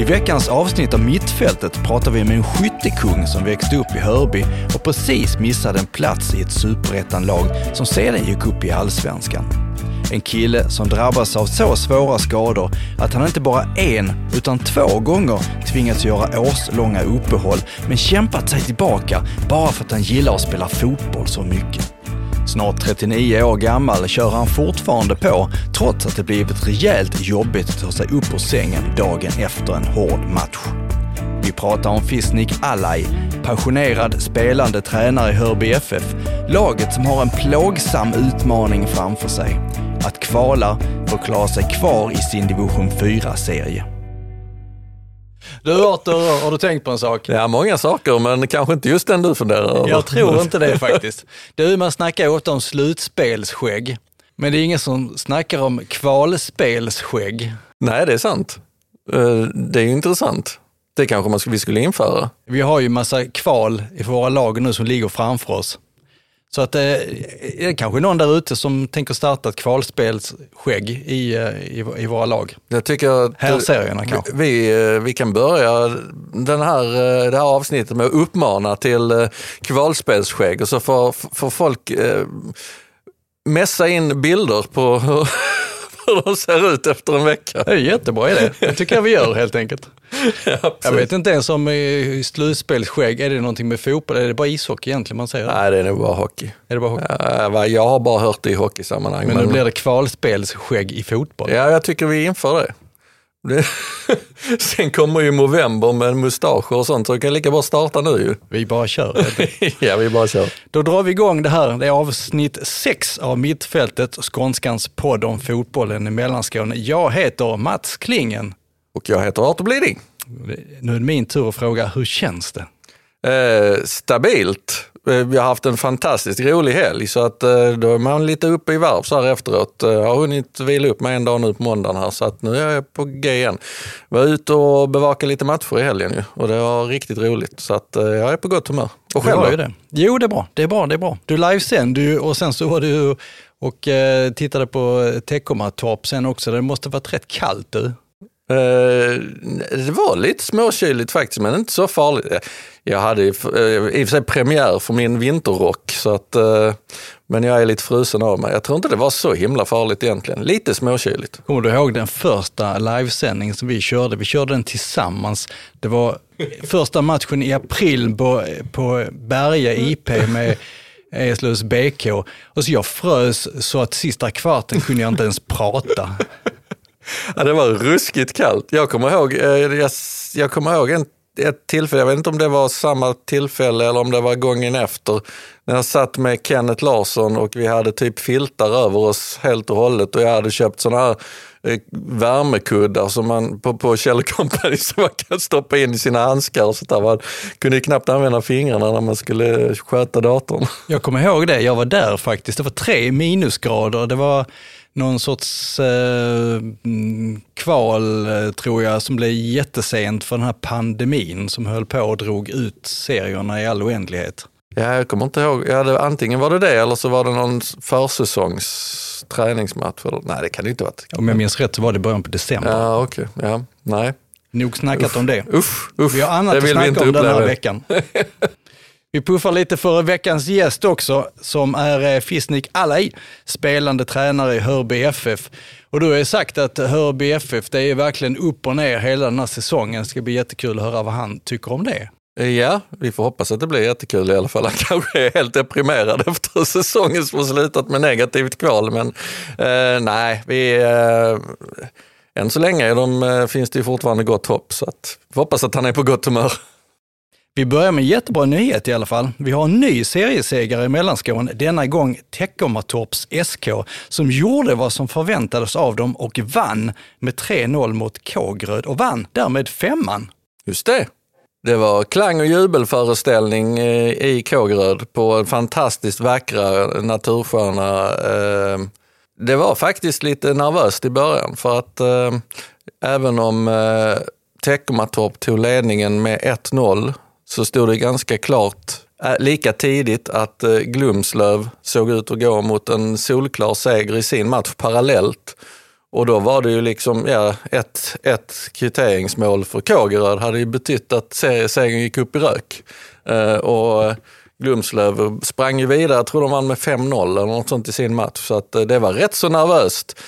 I veckans avsnitt av Mittfältet pratar vi med en skyttekung som växte upp i Hörby och precis missade en plats i ett superettanlag som sedan gick upp i allsvenskan. En kille som drabbas av så svåra skador att han inte bara en, utan två gånger tvingats göra årslånga uppehåll men kämpat sig tillbaka bara för att han gillar att spela fotboll så mycket. Snart 39 år gammal kör han fortfarande på trots att det blivit rejält jobbigt att ta sig upp ur sängen dagen efter en hård match. Vi pratar om Fisnik Alay, passionerad spelande tränare i Hörby FF, laget som har en plågsam utmaning framför sig. Att kvala för att klara sig kvar i sin division 4-serie. Du Arthur, har du tänkt på en sak? Ja, många saker, men kanske inte just den du funderar över. Jag tror inte det faktiskt. Du, man snackar ofta om slutspelsskägg, men det är ingen som snackar om kvalspelsskägg. Nej, det är sant. Eh, Det är ju intressant. Det kanske man, vi skulle införa. Vi har ju massa kval i våra lag nu som ligger framför oss. Så att eh, det är kanske någon där ute som tänker starta ett kvalspelsskägg i, eh, i, i våra lag. Jag tycker att Här serierna kanske. vi, eh, vi kan börja den här, eh, det här avsnittet med att uppmana till eh, kvalspelsskägg och så får, får folk eh, mässa in bilder på hur, de ser ut efter en vecka. Det är jättebra idé. Det tycker jag vi gör helt enkelt. Ja, Jag vet inte ens om slutspelsskägg, är det någonting med fotboll? Är det bara ishockey egentligen man säger? Nej, det är nog bara hockey. Är det bara hockey? Jag har bara hört det i hockeysammanhang. Men nu blir det kvalspelsskägg i fotboll. Ja, jag tycker vi inför det. Det Sen kommer ju november med mustascher och sånt, så vi kan lika bra starta nu ju. Vi bara kör. ja, vi bara kör. Då drar vi igång det här. Det är avsnitt 6 av Mittfältet, Skånskans podd om fotbollen i Mellanskåne. Jag heter Mats Klingen. Och jag heter Arthur Bliding. Nu är det min tur att fråga, hur känns det? Eh, stabilt. Eh, vi har haft en fantastiskt rolig helg så att eh, då är man lite uppe i varv så här efteråt. Eh, jag har hunnit vila upp mig en dag nu på måndagen här så att nu är jag på G igen. Var ute och bevaka lite matcher i helgen ju och det var riktigt roligt så att eh, jag är på gott humör. Och själv då? det. Jo, det är bra. Det är bra, det är bra. Du livesände och sen så var du och eh, tittade på Teckomatorp sen också. Det måste varit rätt kallt du. Eh, det var lite småkyligt faktiskt, men inte så farligt. Eh, jag hade i och för i och för sig premiär för min vinterrock, så att, eh, men jag är lite frusen av mig. Jag tror inte det var så himla farligt egentligen. Lite småkyligt. Kommer du ihåg den första livesändningen som vi körde? Vi körde den tillsammans. Det var första matchen i april på, på Berga IP med Eslövs BK. Och så jag frös så att sista kvarten kunde jag inte ens prata. Ja, det var ruskigt kallt. Jag kommer ihåg, eh, jag, jag kommer ihåg en, ett tillfälle, jag vet inte om det var samma tillfälle eller om det var gången efter, när jag satt med Kenneth Larsson och vi hade typ filtar över oss helt och hållet och jag hade köpt sådana här eh, värmekuddar som man på, på Kjell Company som man kan stoppa in i sina handskar och sånt där. Man kunde ju knappt använda fingrarna när man skulle sköta datorn. Jag kommer ihåg det, jag var där faktiskt. Det var tre minusgrader. Det var någon sorts eh, kval, eh, tror jag, som blev jättesent för den här pandemin som höll på och drog ut serierna i all oändlighet. Ja, jag kommer inte ihåg, jag hade, antingen var det det eller så var det någon försäsongs träningsmatch. Eller, nej, det kan det inte ha varit. Om jag minns rätt så var det början på december. Ja, okej. Ja, nej. Nog snackat om det. Usch, usch. Vi har annat det att snacka om den här veckan. Vi puffar lite för veckans gäst också, som är eh, Fisnik Alay, spelande tränare i Hörby FF. Och du har ju sagt att Hörby FF, det är verkligen upp och ner hela den här säsongen. Det ska bli jättekul att höra vad han tycker om det. Eh, ja, vi får hoppas att det blir jättekul i alla fall. Han kanske är helt deprimerad efter säsongen som har slutat med negativt kval. Men eh, nej, vi, eh, än så länge de, eh, finns det ju fortfarande gott hopp. Så att, vi får hoppas att han är på gott humör. Vi börjar med en jättebra nyhet i alla fall. Vi har en ny seriesegrare i Mellanskåne, denna gång Teckomatorps SK, som gjorde vad som förväntades av dem och vann med 3-0 mot Kågeröd och vann därmed femman. Just det. Det var klang och jubelföreställning eh, i Kågeröd på en fantastiskt vackra natursköna. Eh, det var faktiskt lite nervöst i början för att eh, även om Teckomatorp tog ledningen med 1-0 så stod det ganska klart äh, lika tidigt att äh, Glumslöv såg ut att gå mot en solklar seger i sin match parallellt. Och då var det ju liksom, ja, ett, ett kvitteringsmål för Kågeröd hade ju betytt att segern gick upp i rök. Äh, och Glumslöv sprang ju vidare, jag tror de vann med 5-0 eller något sånt i sin match. Så att det var rätt så nervöst.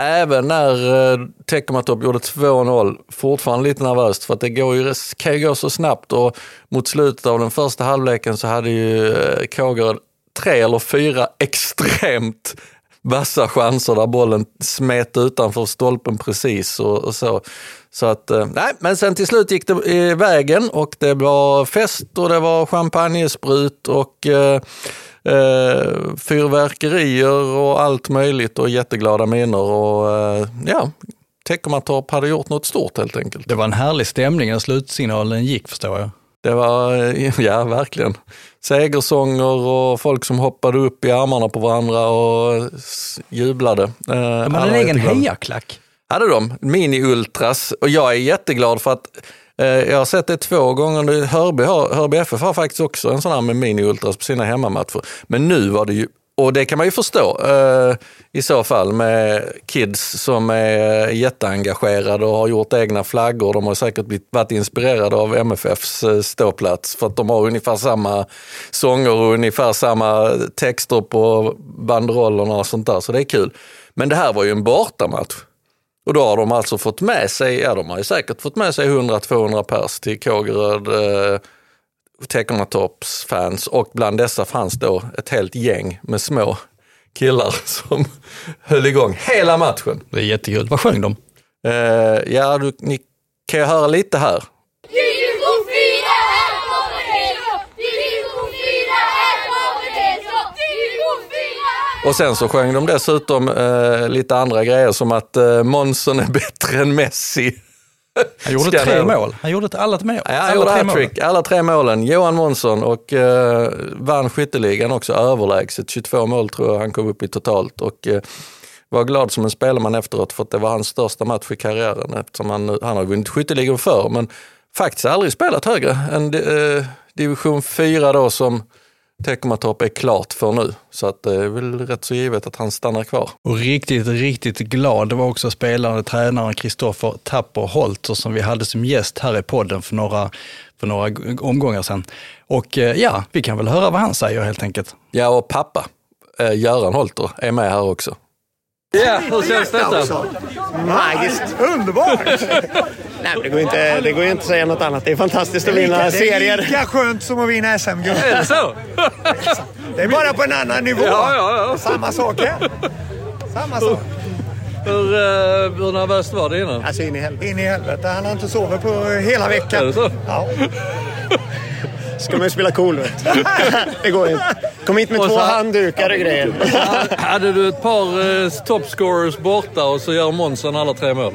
Även när eh, Teckomatorp gjorde 2-0, fortfarande lite nervöst för att det går ju, kan ju gå så snabbt och mot slutet av den första halvleken så hade ju eh, Kågeröd tre eller fyra extremt vassa chanser där bollen smet utanför stolpen precis och, och så. Så att, eh, nej, men sen till slut gick det i vägen och det var fest och det var champagnesprut och eh, eh, fyrverkerier och allt möjligt och jätteglada miner och eh, ja, Teckomatorp hade gjort något stort helt enkelt. Det var en härlig stämning när slutsignalen gick förstår jag. Det var, ja verkligen. Segersånger och folk som hoppade upp i armarna på varandra och jublade. Eh, de hade en egen hejaklack. Hade de, mini-ultras. Och jag är jätteglad för att eh, Eh, jag har sett det två gånger. Hörby, Hörby FF har faktiskt också en sån här med mini-ultras på sina hemmamatcher. Men nu var det ju och det kan man ju förstå eh, i så fall med kids som är jätteengagerade och har gjort egna flaggor. De har säkert blivit, varit inspirerade av MFFs eh, ståplats för att de har ungefär samma sånger och ungefär samma texter på banderollerna och sånt där. Så det är kul. Men det här var ju en bortamatch. Och då har de alltså fått med sig, ja de har ju säkert fått med sig 100-200 pers till Kågeröd eh, Teckomatorps fans och bland dessa fanns då ett helt gäng med små killar som höll igång hela matchen. Det är jättekul. Vad sjöng de? Uh, ja, du, ni kan ju höra lite här. Och sen så sjöng de dessutom uh, lite andra grejer som att uh, Monson är bättre än Messi. Han gjorde tre mål. Han gjorde alla, mål. Ja, han gjorde hattrick, alla tre målen. Johan Månsson och eh, vann skytteligan också överlägset. 22 mål tror jag han kom upp i totalt. Och, eh, var glad som en spelman efteråt för att det var hans största match i karriären eftersom han, han har vunnit skytteligan förr men faktiskt aldrig spelat högre än eh, division 4 då som Teckomatorp är klart för nu. Så att det är väl rätt så givet att han stannar kvar. Och riktigt, riktigt glad var också spelaren och tränaren Kristoffer Tapper Holter som vi hade som gäst här i podden för några, för några omgångar sedan. Och eh, ja, vi kan väl höra vad han säger helt enkelt. Ja, och pappa, eh, Göran Holter, är med här också. Ja, hur känns detta? Magiskt! Underbart! Nej, det går, inte, det går inte att säga något annat. Det är fantastiskt att vinna serier. Det är lika skönt som att vinna SM-guld. Är det så? det är bara på en annan nivå. Ja, ja, ja. Samma sak här. Samma sak. Hur, uh, hur nervöst var det innan? Alltså in i helvete. In i helvete. Han har inte sovit på hela veckan. Är det så? Ja ska man ju spela cool Det går inte. Kom hit med och två handdukar och grejer. Hade du ett par eh, topscorers borta och så gör Månsson alla tre mål?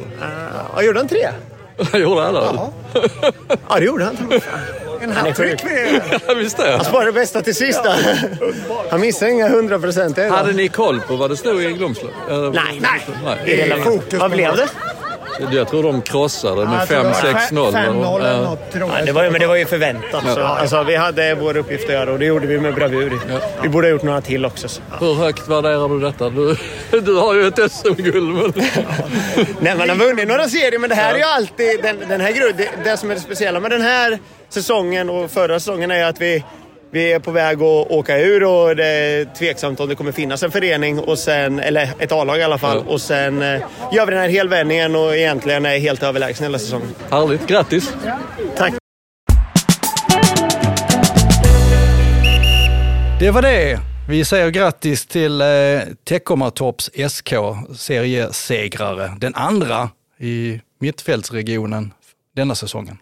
Uh, gjorde han tre? Han gjorde alla? Ja. ja, det gjorde han. En hattrick Ja, visst det. Han sparade det bästa till sist. Han missade inga hundra procent. Hade ni koll på vad det stod i Glomslöv? Nej, nej. nej. Vad blev det? Jag tror de krossade med 5-6-0. 5-0 eller något. Ja, det, var, men det var ju förväntat. Ja. Alltså, vi hade vår uppgift att göra och det gjorde vi med bravur. Ja. Vi borde ha gjort några till också. Så. Hur högt värderar du detta? Du, du har ju ett SM-guld. Men... Nej, man har vunnit några serier, men det här är ju alltid... Den, den här det, det som är det speciella med den här säsongen och förra säsongen är att vi vi är på väg att åka ur och det är tveksamt om det kommer finnas en förening, och sen, eller ett A-lag i alla fall. Ja. Och sen eh, gör vi den här helvändningen och egentligen är helt överlägsna hela säsongen. Härligt, grattis! Tack! Det var det. Vi säger grattis till eh, Teckomatorps SK, seriesegrare. Den andra i mittfältsregionen denna säsongen.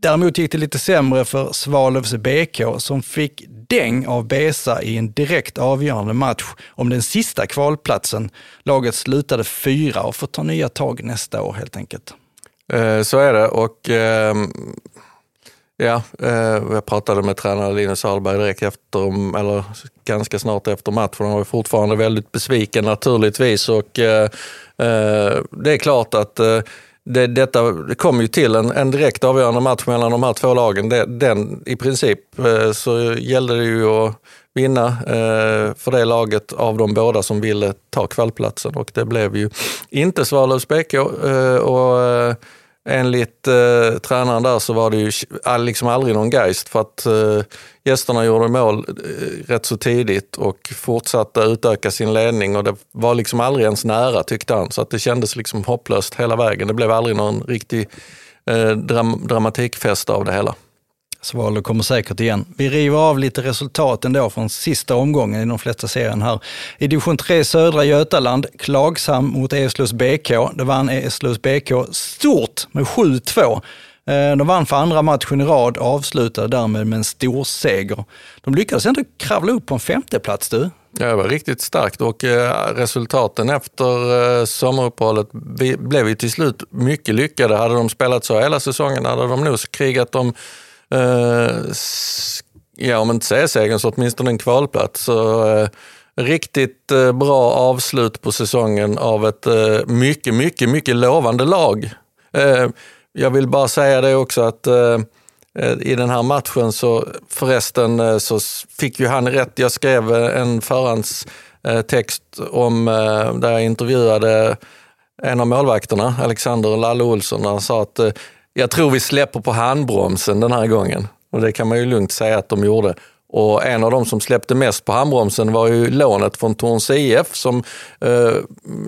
Däremot gick det lite sämre för Svalövs BK som fick däng av Besa i en direkt avgörande match om den sista kvalplatsen. Laget slutade fyra och får ta nya tag nästa år helt enkelt. Eh, så är det och eh, Ja, eh, jag pratade med tränare Linus Ahlberg direkt efter, eller ganska snart efter matchen. Han var fortfarande väldigt besviken naturligtvis och eh, eh, det är klart att eh, det, detta kom ju till en, en direkt avgörande match mellan de här två lagen. Det, den, I princip eh, så gällde det ju att vinna eh, för det laget av de båda som ville ta kvalplatsen och det blev ju inte Svalövs BK. Eh, och, eh, enligt eh, tränaren där så var det ju liksom aldrig någon geist för att eh, gästerna gjorde mål eh, rätt så tidigt och fortsatte utöka sin ledning och det var liksom aldrig ens nära tyckte han. Så att det kändes liksom hopplöst hela vägen. Det blev aldrig någon riktig eh, dram dramatikfest av det hela. Svalö kommer säkert igen. Vi river av lite resultat ändå från sista omgången i de flesta serien här. I division 3 södra Götaland, Klagsam mot Eslövs BK. Det vann Eslövs BK stort med 7-2. Eh, de vann för andra matchen i rad och avslutade därmed med en stor seger. De lyckades ändå kravla upp på en femteplats du. Ja, det var riktigt starkt och eh, resultaten efter eh, sommaruppehållet blev ju till slut mycket lyckade. Hade de spelat så hela säsongen hade de nog krigat om eh, ja, om inte C-segern så åtminstone en kvalplats. Så, eh, riktigt eh, bra avslut på säsongen av ett eh, mycket, mycket, mycket lovande lag. Jag vill bara säga det också att eh, eh i den här matchen så förresten eh, så fick ju han rätt. Jag skrev eh, en förhandstext om där jag intervjuade en av målvakterna, Alexander Lalle Olsson, han sa att jag tror vi släpper på handbromsen den här gången. Och det kan man ju lugnt säga att de gjorde. Och en av de som släppte mest på handbromsen var ju lånet från Torns IF som eh,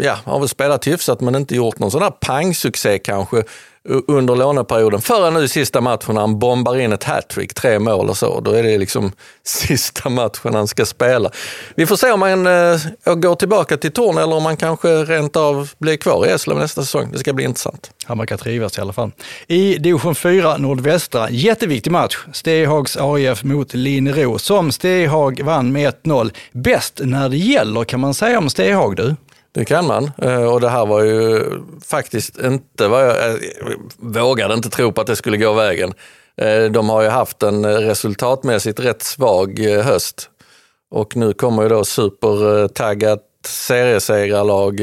ja, har väl spelat hyfsat men inte gjort någon sån där pangsuccé kanske under låneperioden. Förrän nu sista matchen när han bombar in ett hattrick, tre mål och så. Då är det liksom sista matchen han ska spela. Vi får se om han eh, går tillbaka till Torn eller om han kanske rent av blir kvar i Eslöv nästa säsong. Det ska bli intressant. Han verkar trivas i alla fall. I division 4 nordvästra, jätteviktig match. Stehags AIF mot Linero, som Stehag vann med 1-0. Bäst när det gäller kan man säga om Stehag du. Det kan man. Eh, och det här var ju faktiskt inte vad jag, jag vågade inte tro på att det skulle gå vägen. Eh, de har ju haft en resultatmässigt rätt svag höst. Och nu kommer ju då supertaggat seriesegrarlag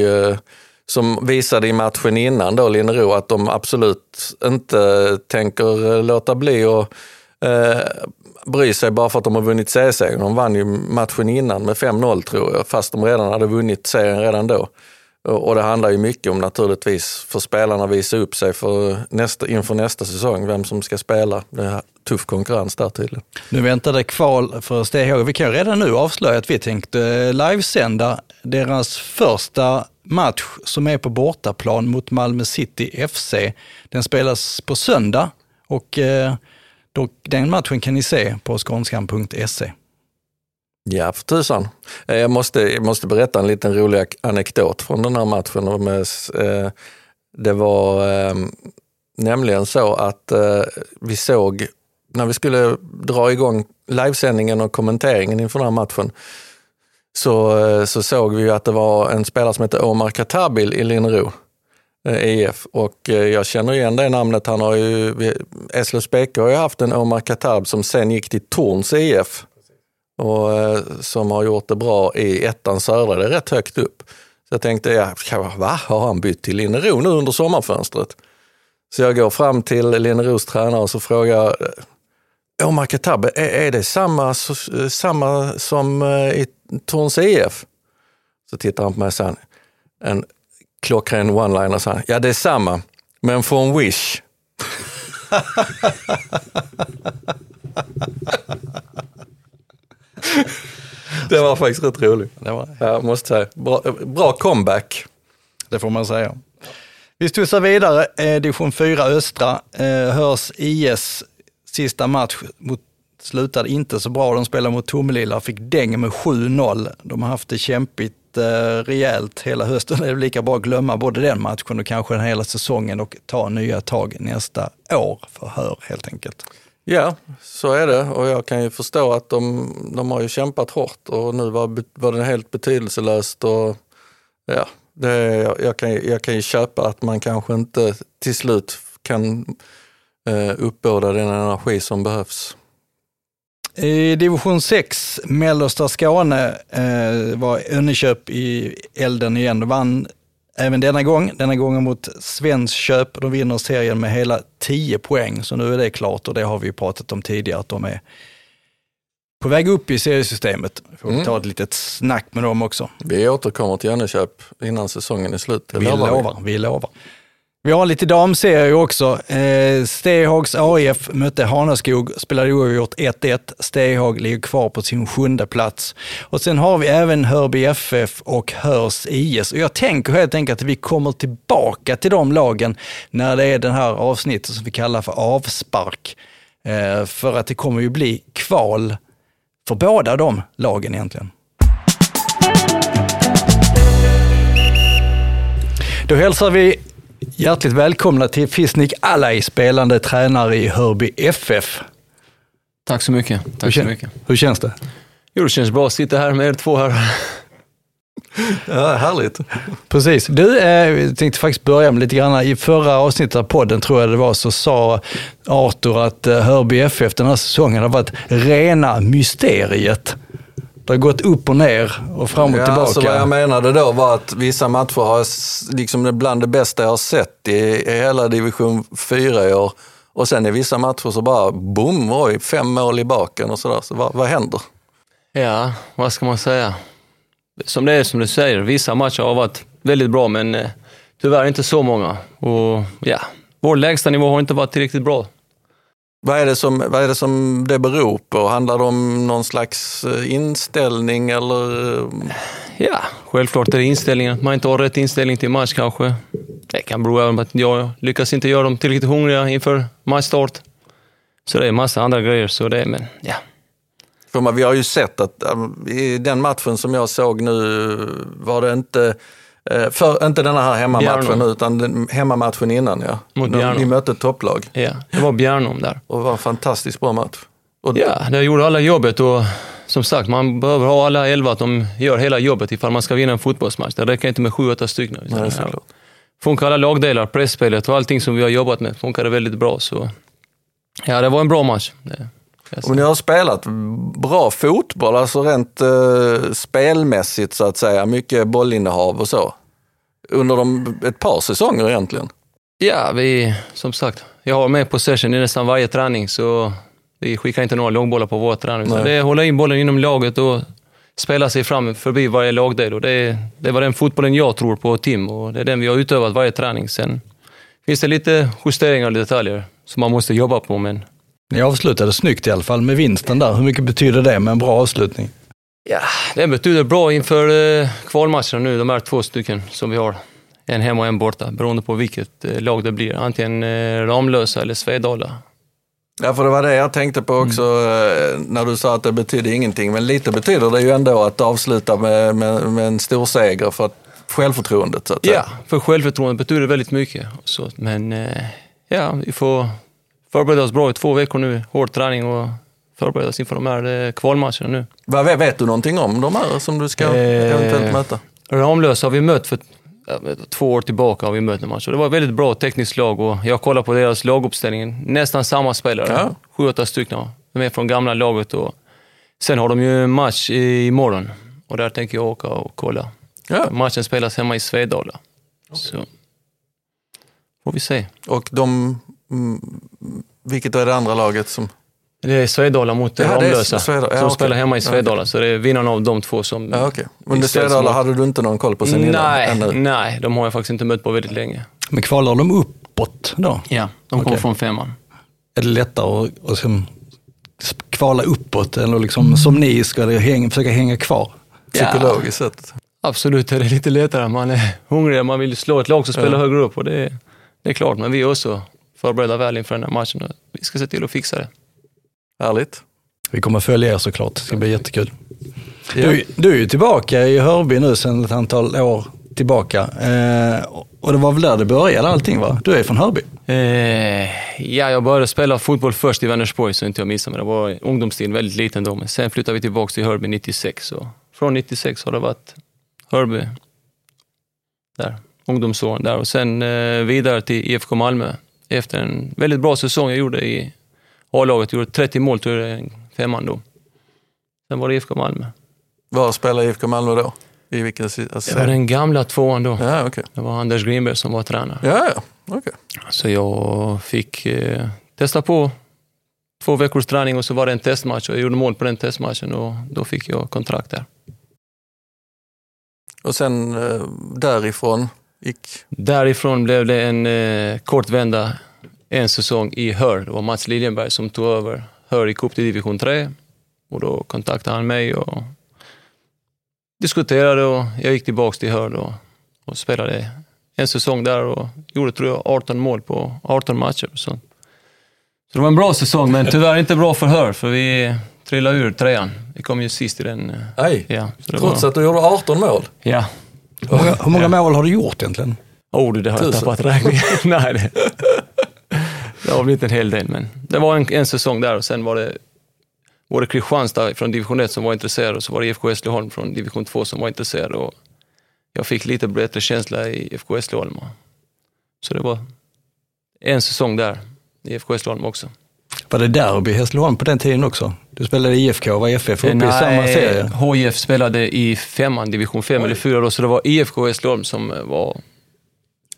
som visade i matchen innan då, Linnero, att de absolut inte tänker låta bli att Eh, bry sig bara för att de har vunnit C-segern. De vann ju matchen innan med 5-0 tror jag, fast de redan hade vunnit serien redan då. Och det handlar ju mycket om naturligtvis för spelarna att visa upp sig för nästa, inför nästa säsong, vem som ska spela. Det är tuff konkurrens där tydligen. Nu väntar det kval för Stehag. Vi kan ju redan nu avslöja att vi tänkte livesända deras första match som är på bortaplan mot Malmö City FC. Den spelas på söndag och eh, då, den matchen kan ni se på skånskan.se. Ja, för tusan. Eh, jag måste, jag måste berätta en liten rolig anekdot från den här matchen. Med, eh, det var eh, nämligen så att eh, vi såg, när vi skulle dra igång livesändningen och kommenteringen inför den här matchen, så, eh, så såg vi att det var en spelare som hette Omar Katabil i Linnero Eh, EF och eh, jag känner igen det namnet. Han har ju, Eslövs BK har ju haft en Omar Katab som sen gick till Torns EF och eh, som har gjort det bra i ettan södra, det är rätt högt upp. Så jag tänkte, ja, va, har han bytt till Linnero nu under sommarfönstret? Så jag går fram till Linneros tränare och så frågar Omar Katab, är, är det samma, samma som i Torns EF? Så tittar han på mig och säger, en klockren one-liner. Ja, det är samma, men från Wish. det var faktiskt rätt roligt. Det var... Jag måste säga. Bra, bra comeback. Det får man säga. Vi studsar vidare. Eh, division 4 östra. Eh, hörs IS sista match mot slutade inte så bra. De spelade mot Tomelilla och fick däng med 7-0. De har haft det kämpigt eh, rejält hela hösten. Det är lika bra att glömma både den matchen och kanske den hela säsongen och ta nya tag nästa år för hör helt enkelt. Ja, så är det och jag kan ju förstå att de, de har ju kämpat hårt och nu var, var det helt betydelselöst. Och, ja, det, jag, kan, jag kan ju köpa att man kanske inte till slut kan eh, uppbåda den energi som behövs. I division 6, mellersta Skåne, eh, var Önneköp i elden igen. De vann även denna gång, denna gången mot Svenskköp. De vinner serien med hela 10 poäng, så nu är det klart och det har vi pratat om tidigare att de är på väg upp i seriesystemet. Får vi Mm. ta ett litet snack med dem också. Vi återkommer till Janneköp innan säsongen är slut. Vi lovar, vi lovar. Vi har lite damserier också. Eh, Stehags AIF mötte Hanaskog, spelade oavgjort 1-1. Stehag ligger kvar på sin sjunde plats. Och sen har vi även Hörby FF och Hörs IS. Och jag tänker helt enkelt att vi kommer tillbaka till de lagen när det är den här avsnittet som vi kallar för avspark. Eh, för att det kommer ju bli kval för båda de lagen egentligen. Då hälsar vi hjärtligt välkomna till Fisnik Alay, spelande tränare i Hörby FF. Tack så mycket. Hur, Tack så kän- mycket. hur känns det? Jo, det känns bra att sitta här med er två här. Ja, härligt. Precis. Du, eh, tänkte faktiskt börja med lite grann. I förra avsnittet av podden, tror jag det var, så sa Arthur att eh, Hörby FF den här säsongen har varit rena mysteriet. Det har gått upp och ner och fram och Ja, tillbaka. alltså vad jag menade då var att vissa matcher har liksom bland det bästa jag har sett i, i hela division 4 i år. Och sen i vissa matcher så bara boom, oj, fem mål i baken och sådär. Så vad, vad händer? Ja, vad ska man säga? Som det är som du säger, vissa matcher har varit väldigt bra, men eh, tyvärr inte så många. Och ja, vår lägsta nivå har inte varit tillräckligt bra. Vad är, det som, vad är det som det beror på? Handlar det om någon slags eh, inställning eller? eh, Ja, självklart är det inställningen, att man inte har rätt inställning till match kanske. Det kan bero även på att jag lyckas inte göra dem tillräckligt hungriga inför matchstart. Så det är massa andra grejer, så det är, men ja. För man, vi har ju sett att um, i den matchen som jag såg nu var det inte, eh, för, inte den här hemmamatchen Bjärnum. utan hemmamatchen innan ja. Mot De-. Ni mötte ett topplag ja. Det var Bjärnum där. och det var en fantastiskt bra match. Och Ja, det gjorde alla jobbet och som sagt, man behöver ha alla elva att de gör hela jobbet ifall man ska vinna en fotbollsmatch. Det räcker inte med sju, åtta stycken. Nej, såklart. funkar alla lagdelar, pressspelet och allting som vi har jobbat med funkade väldigt bra. Så ja, det var en bra match. Det, säga. ni har spelat bra fotboll, alltså rent eh, spelmässigt så att säga. Mycket bollinnehav och så. Under de, ett par säsonger egentligen. Ja, vi, som sagt, jag har med possession i nästan varje träning, så vi skickar inte några långbollar på vår träning. utan. Det är att hålla in bollen inom laget och spela sig fram förbi varje lagdel. Och det, är- det var den fotbollen jag tror på, Tim, och det är den vi har utövat varje träning. Sen finns det lite justeringar och detaljer som man måste jobba på, men Ni avslutade snyggt i alla fall med vinsten där. Hur mycket betyder det med en bra avslutning? ja, det betyder bra inför eh, kvalmatcherna nu, de här två stycken som vi har. En hemma och en borta, beroende på vilket eh, lag det blir. Antingen eh, Ramlösa eller Svedala. Ja, för det var det jag tänkte på också eh, när du sa att det betyder ingenting. Men lite betyder det ju ändå att avsluta med, med, med en stor seger för att självförtroendet så att Ja, säga. för självförtroendet betyder väldigt mycket. Så, men ja, vi får förbereda oss bra i två veckor nu. Hård träning och förbereda oss inför de här eh, kvalmatcherna nu. Vad vet, vet du någonting om de här som du ska Eh, eventuellt möta? Ramlösa har vi mött för två år tillbaka. har vi mött en match. Och det var ett väldigt bra tekniskt lag och jag kollar på deras laguppställning. Nästan samma spelare. Ja. Sju, åtta stycken. De är från gamla laget. Och sen har de ju en match i- imorgon och där tänker jag åka och kolla. Ja. Matchen spelas hemma i Svedala. Så får vi se. Och de, vilket är det andra laget som... Det är Svedala mot Ja, Ramlösa Svedala. Ja, som okej. spelar hemma i Ja, Svedala. Så det är vinnarna av de två som... Ja, okej. Men det Svedala mot. hade du inte någon koll på sen innan? Nej, nej, de har jag faktiskt inte mött på väldigt länge. Men kvalar de uppåt då? Ja, de kommer från femman. Är det lättare att, att liksom kvala uppåt eller liksom som ni ska det hänga, försöka hänga kvar? Psykologiskt sett. Absolut är det lite lättare. Man är hungrig, man vill slå ett lag som spelar Ja. högre upp och det är, det är klart. Men vi är också förberedda väl inför den här matchen. och Vi ska se till att fixa det. Härligt. Vi kommer följa er såklart, det ska bli jättekul. Ja. Du, du är ju tillbaka i Hörby nu sedan ett antal år tillbaka. Eh, och det var väl där det började allting va? Du är från Hörby? Eh, ja, jag började spela fotboll först i Vänersborg så inte jag missade mig. Det var ungdomstiden, väldigt liten då. Men sen flyttade vi tillbaka till Hörby 96. Och från 96 har det varit Hörby, där, ungdomsåren där. Och sen eh, vidare till IFK Malmö efter en väldigt bra säsong jag gjorde i A-laget. Gjorde 30 mål, tror jag, femman då. Sen var det IFK Malmö. Var spelar IFK Malmö då? I vilken alltså, Det var den gamla tvåan då. Ja, okej. Det var Anders Grimberg som var tränare. Ja, ja. okej. Så jag fick eh, testa på två veckors träning och så var det en testmatch och jag gjorde mål på den testmatchen och då fick jag kontrakt där. Och sen eh, därifrån gick... Därifrån blev det en eh, kort vända, en säsong i Hör. Det var Mats Liljenberg som tog över Hör gick upp till division 3 och då kontaktade han mig och diskuterade och jag gick tillbaka till Hör då och spelade en säsong där och gjorde tror jag 18 mål på 18 matcher. Så, så det var en bra säsong, men tyvärr inte bra för Hör för vi trillade ur trean. Vi kom ju sist i den. eh, Nej, Ja, så det trots var, att du gjorde 18 mål. ja. Hur många, hur många mål har du gjort egentligen? Oh, det har jag Tusen. tappat räkningen. Nej, det, det har blivit en hel del, men det var en, en säsong där och sen var det, det Kristianstad från division 1 som var intresserad och så var det IFK Hässleholm från division 2 som var intresserad och jag fick lite bättre känsla i IFK Hässleholm. Så det var en säsong där i IFK Hässleholm också. Var det derby i Hässleholm på den tiden också? Du spelade i IFK och var FF uppe i samma serie? HIF spelade i femman, division 5 eller 4 då, så det var IFK Hässleholm som var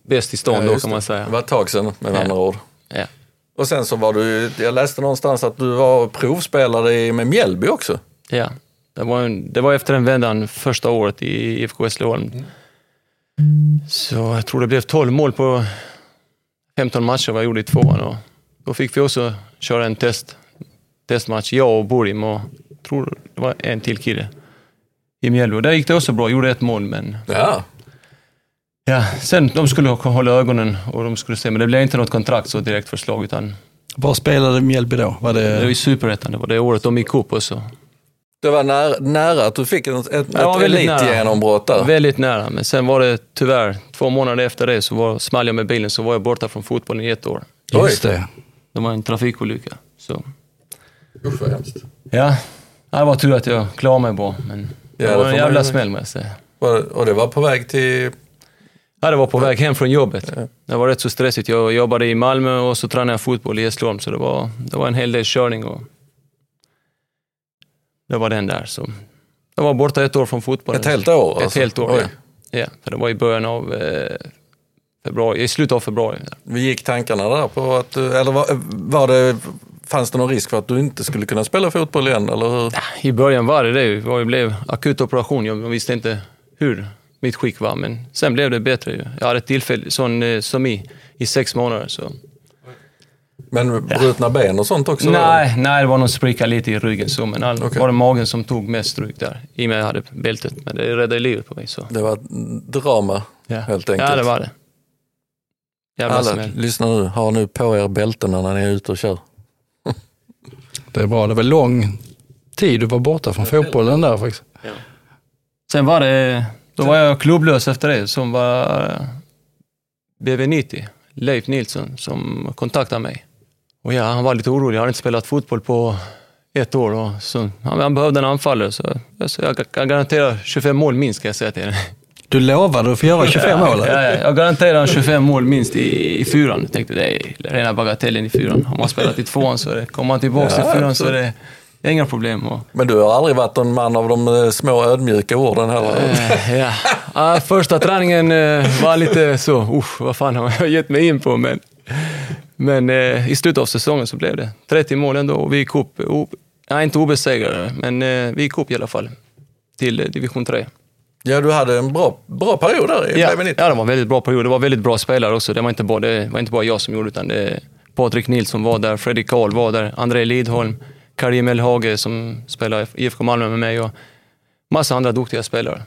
bäst i stan då just kan man säga. Det var ett tag sedan med Ja. andra ord. Ja. Och sen så var du, jag läste någonstans att du var provspelare i- med Mjällby också. Ja, det var, en, det var efter den vändan första året i IFK Hässleholm. Så jag tror det blev 12 mål på 15 matcher vad jag gjorde i tvåan. Och då fick vi också köra en test, testmatch, jag och Borim och tror det var en till kille i Mjällby. Där gick det också bra, gjorde ett mål men Ja, ja, sen de skulle hålla ögonen och de skulle se, men det blev inte något kontrakt så direkt förslag utan Var spelade Mjällby då? Var det var det... i Superettan, det var det året de gick upp och så. det var nära, nära att du fick ett, ett, Ja, ett väldigt nära. elitgenombrott där. Väldigt nära, men sen var det tyvärr, två månader efter det så var, small jag med bilen så var jag borta från fotbollen i ett år. Just det. Det var en trafikolycka. Så. Usch vad hemskt. Ja, det var tur att jag klarade mig bra, men det Ja, det var får en jävla smäll med sig. Och det var på väg till... Ja, det var på väg hem från jobbet. Det var rätt så stressigt. Jag jobbade i Malmö och så tränade jag fotboll i Hässleholm, så det var, det var en hel del körning. Och det var den där. Så. Jag var borta ett år från fotbollen. Ett helt år Ett alltså. helt år, Oj. ja. ja. För det var i början av eh, februari, i slutet av februari. Vi gick tankarna där på att du, eller var, var det, fanns det någon risk för att du inte skulle kunna spela fotboll igen eller hur? I början var det det. Det blev akut operation. Jag visste inte hur mitt skick var, men sen blev det bättre. Jag hade ett tillfälle, sån eh, som i, i sex månader. Så. Men brutna ben och sånt också? Nej, nej, det var någon spricka lite i ryggen, så, men all, Okej. var det magen som tog mest stryk där. I och med att jag hade bältet, men det räddade livet på mig. Så. Det var drama Ja. helt enkelt. ja, det var det. Jävla Alla, smäll. lyssna nu, ha nu på er bältena när ni är ute och kör. Det är bra. Det var lång tid du var borta från fotbollen där faktiskt. Sen var det, då var jag klubblös efter det, som var eh, BV90, Leif Nilsson, som kontaktade mig. Och ja, han var lite orolig, jag hade inte spelat fotboll på ett år. Och så, han, han behövde en anfallare, så, så jag kan garantera 25 mål minst, ska jag säga till henne. Du lovade att få göra 25 mål. Ja, ja, jag garanterar 25 mål minst i, i fyran. Jag tänkte det är rena bagatellen i fyran. Har man spelat i tvåan så är det, kommer man tillbaka Ja, till fyran så är det, det är inga problem. Och, Men du har aldrig varit en man av de eh, små ödmjuka orden heller? Eh, ja. Ja, första träningen eh, var lite så, usch, vad fan har jag gett mig in på? Men, men i slutet av säsongen så blev det 30 mål ändå och vi gick upp, o, ja, inte obesegrade, men vi gick upp i alla fall till division 3. Ja, du hade en bra, bra period där i Ja, BB90. ja, det var en väldigt bra period. Det var väldigt bra spelare också. Det var inte bara, det var inte bara jag som gjorde utan det Patrik Nilsson var där, Fredrik Karl var där, André Lidholm, Karim El Hage som spelar i IFK Malmö med mig och massa andra duktiga spelare.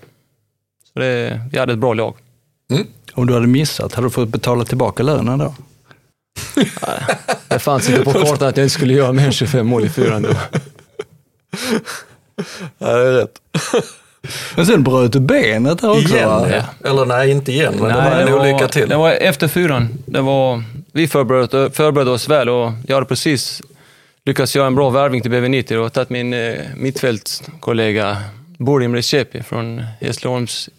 Så det, vi hade ett bra lag. Om du hade missat, hade du fått betala tillbaka lönen då? Det fanns inte på kartan att jag inte skulle göra mer än 25 mål i fyran då. Ja, det är rätt. Men sen bröt du benet där också Igen? va? Ja. Eller nej, inte igen, men det var en olycka till. Det var efter fyran. Det var, vi förberedde, förberedde oss väl och jag hade precis lyckats göra en bra värvning till BV90 och tagit min eh, mittfältskollega Borim Recepi från Hässleholms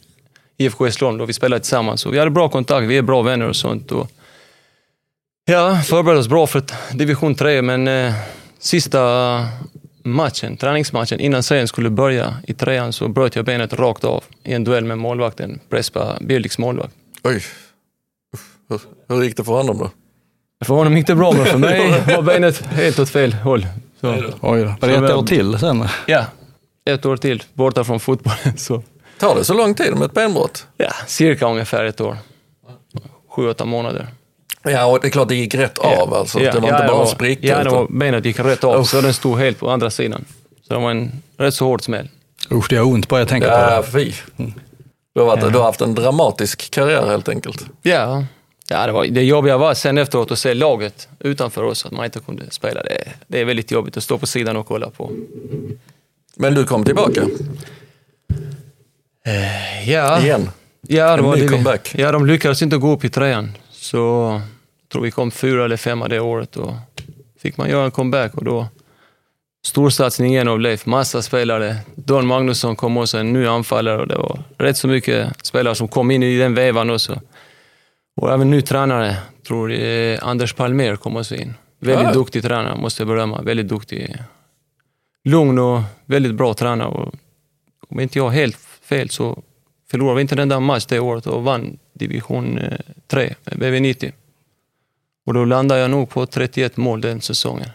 IFK Hässleholm. Då vi spelade tillsammans och vi hade bra kontakt, vi är bra vänner och sånt. Och Ja, förberedde oss bra för division 3, men eh, sista matchen, träningsmatchen, innan serien skulle börja i trean så bröt jag benet rakt av i en duell med målvakten, Prespa Birliks målvakt. Oj. Hur, hur gick det för honom då? För honom gick det bra, men för mig var benet helt åt fel håll. Så, Oj då. Var det ett år till sen? ja, ett år till borta från fotbollen. Så, Tar det så lång tid med ett benbrott? ja, cirka ungefär ett år. Sju, åtta månader. Ja, och det är klart det gick rätt av alltså. det var inte det bara en spricka. Ja, det var, utan- benet gick rätt av, så den stod helt på andra sidan. Så det var en rätt så hård smäll. Usch, det gör ont bara jag tänker på Ja, det. fy. Du har, varit, du har haft en dramatisk karriär helt enkelt. Ja, ja det, var, det jobbiga var sen efteråt att se laget utanför oss, att man inte kunde spela. Det, det är väldigt jobbigt att stå på sidan och kolla på. Men du kom tillbaka Ja, igen. ja, det En var ny det comeback. ja, de lyckades inte gå upp i trean. Så tror vi kom fyra eller femma det året. Och fick man göra en comeback och då storsatsning igen av Leif. Massa spelare. Don Magnusson kom också, en ny anfallare och det var rätt så mycket spelare som kom in i den vevan också. Och även ny tränare, tror jag, Anders Palmer kom också in. Väldigt Ja. duktig tränare, måste jag berömma. Väldigt duktig. Lugn och väldigt bra tränare. Och om inte jag helt fel så förlorade vi inte den där match det året och vann division 3 med BV90. Och då landade jag nog på 31 mål den säsongen.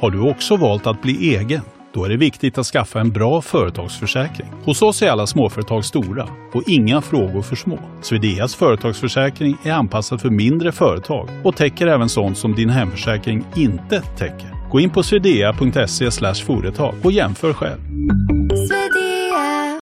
Har du också valt att bli egen? Då är det viktigt att skaffa en bra företagsförsäkring. Hos oss är alla småföretag stora och inga frågor för små. Swedeas företagsförsäkring är anpassad för mindre företag och täcker även sånt som din hemförsäkring inte täcker. Gå in på swedea.se företag och jämför själv.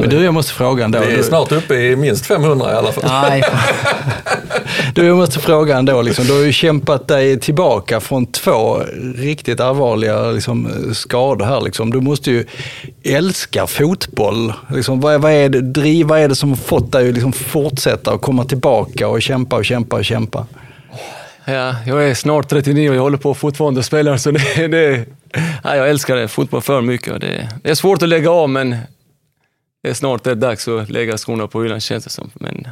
Men du, jag måste fråga ändå. Vi är snart uppe i minst 500 i alla fall. Nej. Du, jag måste fråga ändå, liksom, du har ju kämpat dig tillbaka från två riktigt allvarliga liksom, skador här. Liksom. Du måste ju älska fotboll. Liksom, vad, är- vad, är det, driv, vad är det som har fått dig att liksom, fortsätta och komma tillbaka och kämpa och kämpa och kämpa? Ja, jag är snart 39 och jag håller på fortfarande att spela, så det, det, ja, jag älskar det, fotboll för mycket. och Det, det är svårt att lägga av, men det är snart det är dags att lägga skorna på hyllan känns det som. Men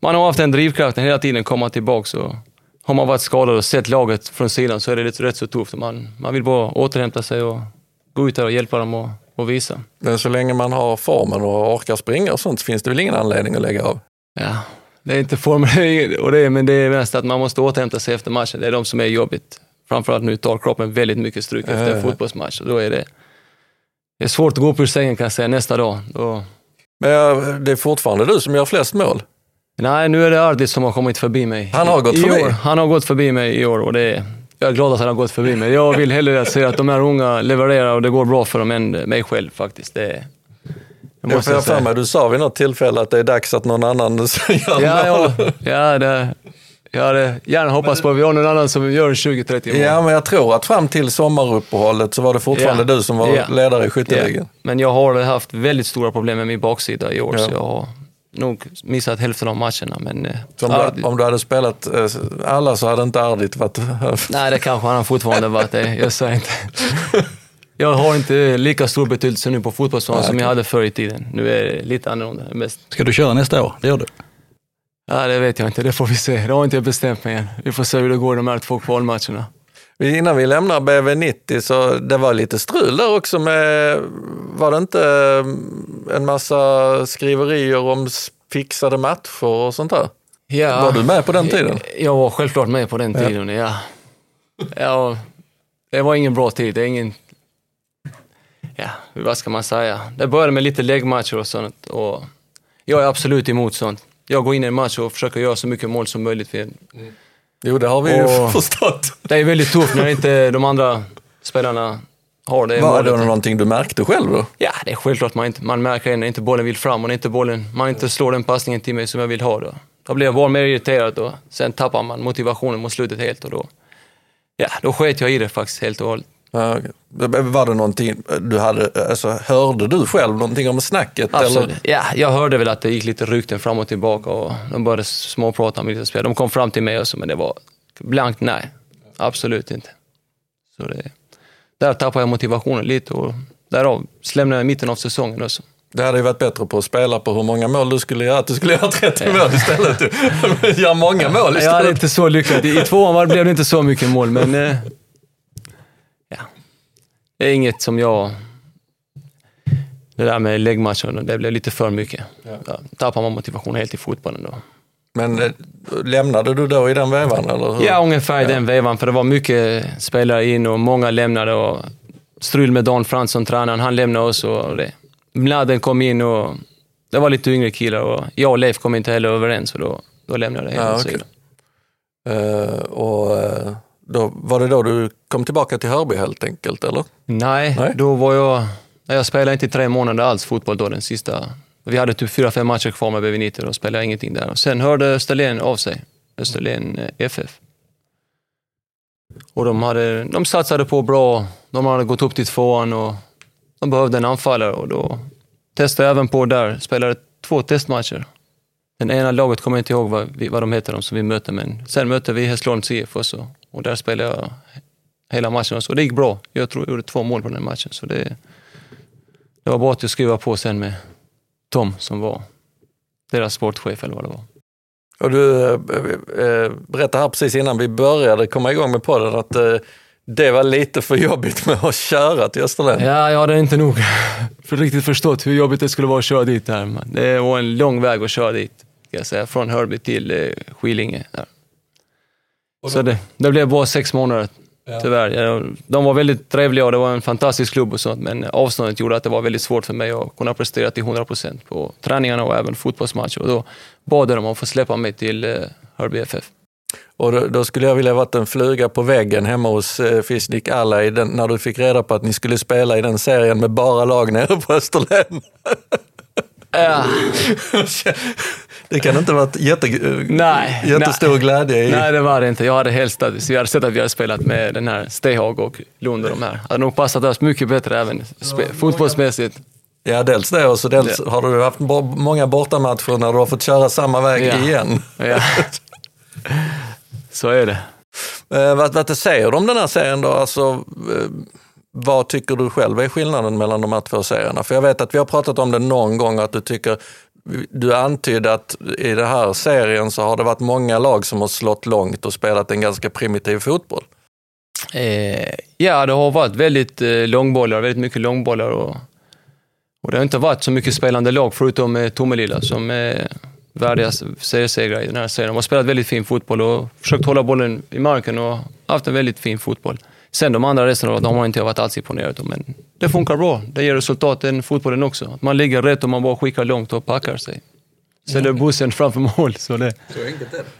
man har haft den drivkraften hela tiden, komma tillbaka. Så har man varit skadad och sett laget från sidan så är det lite, rätt så tufft. Man, man vill bara återhämta sig och gå ut där och hjälpa dem och, och visa. Men så länge man har formen och orkar springa och sånt så finns det väl ingen anledning att lägga av. Ja, det är inte formen och det, men det är mest att man måste återhämta sig efter matchen. Det är de som är jobbigt. Framförallt nu tar kroppen väldigt mycket stryk efter en fotbollsmatch. Och då är det, det är svårt att gå upp ur sängen kan jag säga nästa dag. Då, Men det är fortfarande du som gör flest mål. nej, nu är det Ardit som har kommit förbi mig. Han har gått I förbi? År. Han har gått förbi mig i år och det är, jag är glad att han har gått förbi mig. Jag vill hellre se att de här unga levererar och det går bra för dem än mig själv faktiskt. Det, är- Jag måste får jag för mig, du sa vid något tillfälle att det är dags att någon annan gör Ja, mål. ja, ja, det, jag hade gärna hoppats på att vi har någon annan som gör 20-30 mål. Ja, men jag tror att fram till sommaruppehållet så var det fortfarande Ja. du som var Ja. ledare i skytteligan. Ja, Men jag har haft väldigt stora problem med min baksida i år, så jag har nog missat hälften av matcherna. Men, eh, om, du, om du hade spelat eh, alla så hade inte Ardit varit... Nej, det kanske han har fortfarande varit. Det. Jag säger inte. Jag har inte lika stor betydelse nu på fotbollsplanen som jag hade förr i tiden. Nu är det lite annorlunda. Mest. Ska du köra nästa år? Det gör du? Ja, det vet jag inte. Det får vi se. Det har inte jag bestämt mig än. Vi får se hur det går de här två kvalmatcherna. Innan vi lämnar BV90 så det var lite strul där också med, var det inte eh, en massa skriverier om fixade matcher och sånt där? Ja, Var du med på den tiden? Jag var självklart med på den tiden, ja. ja det var ingen bra tid. Det är ingen... Ja, vad ska man säga? Det började med lite läggmatcher och sånt. Och jag är absolut emot sånt. Jag går in i en match och försöker göra så mycket mål som möjligt. För Jo, det har vi ju Och- förstått. det är väldigt tufft när inte de andra spelarna har det Var det någonting du märkte själv då? Ja, det är självklart man, inte, man märker det när inte bollen vill fram och när inte bollen, man inte slår den passningen till mig som jag vill ha. Då, då blir jag bara mer irriterad och sen tappar man motivationen mot slutet helt och då, ja, då sket jag i det faktiskt helt och hållet. Var det någonting du hade, alltså, hörde du själv någonting om snacket? Absolut. Eller? Ja, jag hörde väl att det gick lite rykten fram och tillbaka och de började småprata med lite spel. De kom fram till mig också, men det var blankt nej. Absolut inte. Så det, där tappade jag motivationen lite och därav lämnade jag mitten av säsongen också. Det hade ju varit bättre på att spela på hur många mål du skulle göra, att du skulle göra 30 mål istället. Gör många mål istället. Jag är inte så lyckad. I tvåan blev det inte så mycket mål, men eh. Det är inget som jag... Det där med läggmatchen, det blev lite för mycket. Ja. tappar man motivationen helt i fotbollen då. Men eh, lämnade du då i den vevan? Eller hur? Ja, ungefär i den vevan, för det var mycket spelare in och många lämnade. Och strul med Dan Fransson, tränaren, han lämnade oss. Och det. Mladen kom in och det var lite yngre killar och jag och Leif kom inte heller överens och då, då lämnade jag Ja, helt okej. sidan. Eh, och, eh, då, var det då du kom tillbaka till Hörby helt enkelt, eller? Nej, Nej. då var jag... Jag spelade inte i tre månader alls fotboll då, den sista. Vi hade typ fyra, fem matcher kvar med BV90 och spelade ingenting där. Och sen hörde Österlen av sig, Österlen eh, FF. Och de, hade, de satsade på bra, de hade gått upp till tvåan och de behövde en anfallare och då testade jag även på där, spelade två testmatcher. Den ena laget kommer jag inte ihåg vad, vad de heter, de som vi mötte, men sen mötte vi Hässleholms IF också. Och där spelade jag hela matchen. Och det gick bra. Jag tror jag gjorde två mål på den matchen. Så det, det var bara att jag skruva på sen med Tom som var deras sportchef eller vad det var. Och du eh, eh, berättade här precis innan vi började komma igång med podden att eh, det var lite för jobbigt med att köra till Österlen. Ja, jag hade inte nog för riktigt förstått hur jobbigt det skulle vara att köra dit men Det var en lång väg att köra dit, ska jag säga, från Hörby till eh, Skillinge. Där. Så det, det blev bara sex månader, tyvärr. Ja, De var väldigt trevliga och det var en fantastisk klubb och sånt, men avståndet gjorde att det var väldigt svårt för mig att kunna prestera till 100 procent på träningarna och även fotbollsmatcher. Och då bad de om att få släppa mig till eh, Hörby FF. Och då, då skulle jag vilja varit en fluga på väggen hemma hos eh, Fisnik Alla i den, när du fick reda på att ni skulle spela i den serien med bara lag nere på Österlen. Ja. det kan inte ha varit jätte, Nej, jättestor nej. glädje i. Nej, det var det inte. Jag hade helst att vi hade sett att vi hade spelat med den här Stehag och Lund och de här. Det hade nog passat oss mycket bättre även fotbollsmässigt. Ja, dels det och så dels har du haft många bortamatcher när du har fått köra samma väg Ja. igen. Ja. Så är det. Eh, vad, vad säger du om den här serien då? Alltså, eh, vad tycker du själv är skillnaden mellan de här två serierna? För jag vet att vi har pratat om det någon gång att du tycker, du antydde att i den här serien så har det varit många lag som har slått långt och spelat en ganska primitiv fotboll. Eh, ja, det har varit väldigt eh, långbollar, väldigt mycket långbollar och, och det har inte varit så mycket spelande lag förutom eh, Tomelilla som är värdiga seriesegrare i den här serien. De har spelat väldigt fin fotboll och försökt hålla bollen i marken och haft en väldigt fin fotboll. Sen de andra resten av dem har inte jag varit alls imponerad av, men det funkar bra. Det ger resultat den fotbollen också. Att man ligger rätt och man bara skickar långt och packar sig. Ställer bussen framför mål. Så det,